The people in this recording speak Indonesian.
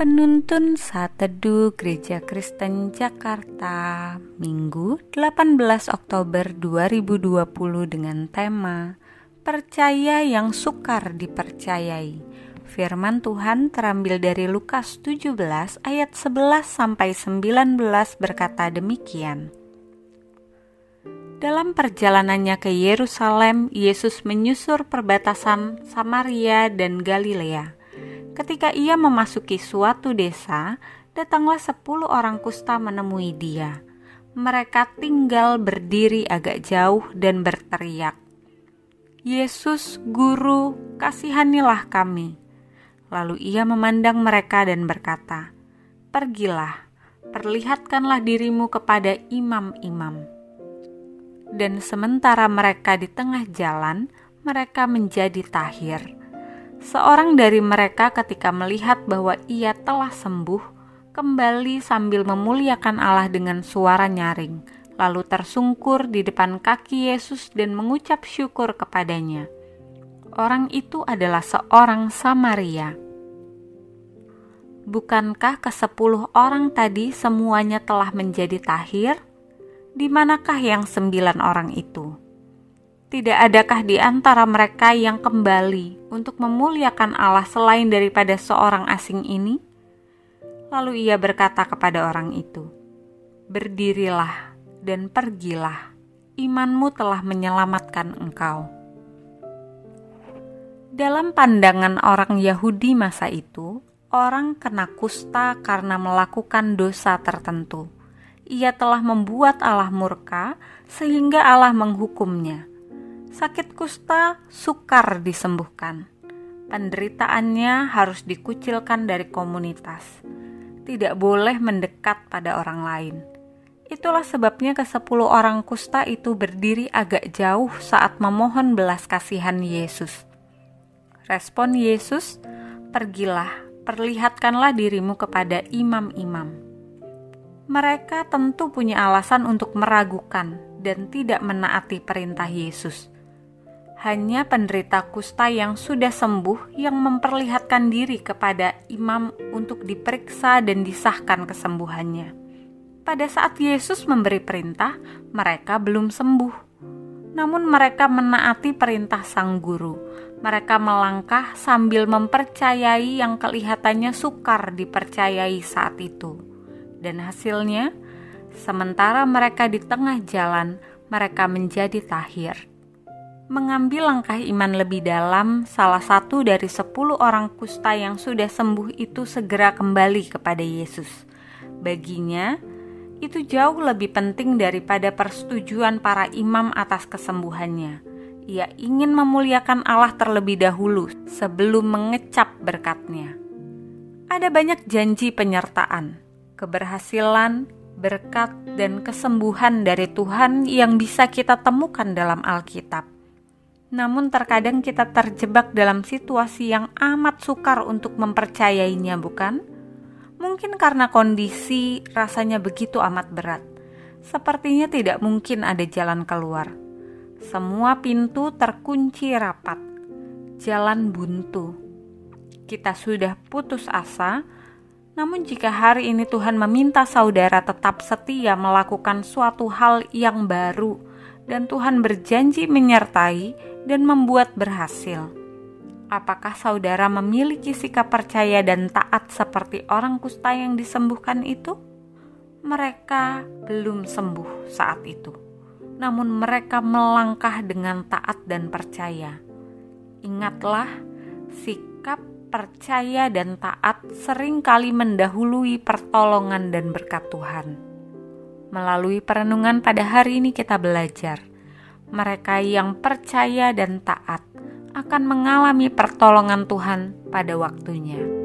Penuntun Saat Teduh Gereja Kristen Jakarta Minggu 18 Oktober 2020 dengan tema Percaya yang sukar dipercayai Firman Tuhan terambil dari Lukas 17 ayat 11 sampai 19 berkata demikian dalam perjalanannya ke Yerusalem, Yesus menyusur perbatasan Samaria dan Galilea. Ketika ia memasuki suatu desa, datanglah sepuluh orang kusta menemui dia. Mereka tinggal berdiri agak jauh dan berteriak, "Yesus, Guru, kasihanilah kami!" Lalu ia memandang mereka dan berkata, "Pergilah, perlihatkanlah dirimu kepada imam-imam." dan sementara mereka di tengah jalan, mereka menjadi tahir. Seorang dari mereka, ketika melihat bahwa ia telah sembuh, kembali sambil memuliakan Allah dengan suara nyaring, lalu tersungkur di depan kaki Yesus dan mengucap syukur kepadanya. Orang itu adalah seorang Samaria. Bukankah kesepuluh orang tadi semuanya telah menjadi tahir? di manakah yang sembilan orang itu? Tidak adakah di antara mereka yang kembali untuk memuliakan Allah selain daripada seorang asing ini? Lalu ia berkata kepada orang itu, "Berdirilah dan pergilah, imanmu telah menyelamatkan engkau." Dalam pandangan orang Yahudi masa itu, orang kena kusta karena melakukan dosa tertentu ia telah membuat Allah murka sehingga Allah menghukumnya. Sakit kusta sukar disembuhkan. Penderitaannya harus dikucilkan dari komunitas. Tidak boleh mendekat pada orang lain. Itulah sebabnya ke sepuluh orang kusta itu berdiri agak jauh saat memohon belas kasihan Yesus. Respon Yesus, "Pergilah, perlihatkanlah dirimu kepada imam-imam." mereka tentu punya alasan untuk meragukan dan tidak menaati perintah Yesus. Hanya penderita kusta yang sudah sembuh yang memperlihatkan diri kepada imam untuk diperiksa dan disahkan kesembuhannya. Pada saat Yesus memberi perintah, mereka belum sembuh. Namun mereka menaati perintah sang guru. Mereka melangkah sambil mempercayai yang kelihatannya sukar dipercayai saat itu dan hasilnya, sementara mereka di tengah jalan, mereka menjadi tahir. Mengambil langkah iman lebih dalam, salah satu dari sepuluh orang kusta yang sudah sembuh itu segera kembali kepada Yesus. Baginya, itu jauh lebih penting daripada persetujuan para imam atas kesembuhannya. Ia ingin memuliakan Allah terlebih dahulu sebelum mengecap berkatnya. Ada banyak janji penyertaan, keberhasilan, berkat, dan kesembuhan dari Tuhan yang bisa kita temukan dalam Alkitab. Namun, terkadang kita terjebak dalam situasi yang amat sukar untuk mempercayainya, bukan? Mungkin karena kondisi rasanya begitu amat berat, sepertinya tidak mungkin ada jalan keluar. Semua pintu terkunci rapat, jalan buntu. Kita sudah putus asa namun, jika hari ini Tuhan meminta saudara tetap setia melakukan suatu hal yang baru, dan Tuhan berjanji menyertai dan membuat berhasil, apakah saudara memiliki sikap percaya dan taat seperti orang kusta yang disembuhkan itu? Mereka belum sembuh saat itu, namun mereka melangkah dengan taat dan percaya. Ingatlah, sikap percaya dan taat sering kali mendahului pertolongan dan berkat Tuhan. Melalui perenungan pada hari ini kita belajar, mereka yang percaya dan taat akan mengalami pertolongan Tuhan pada waktunya.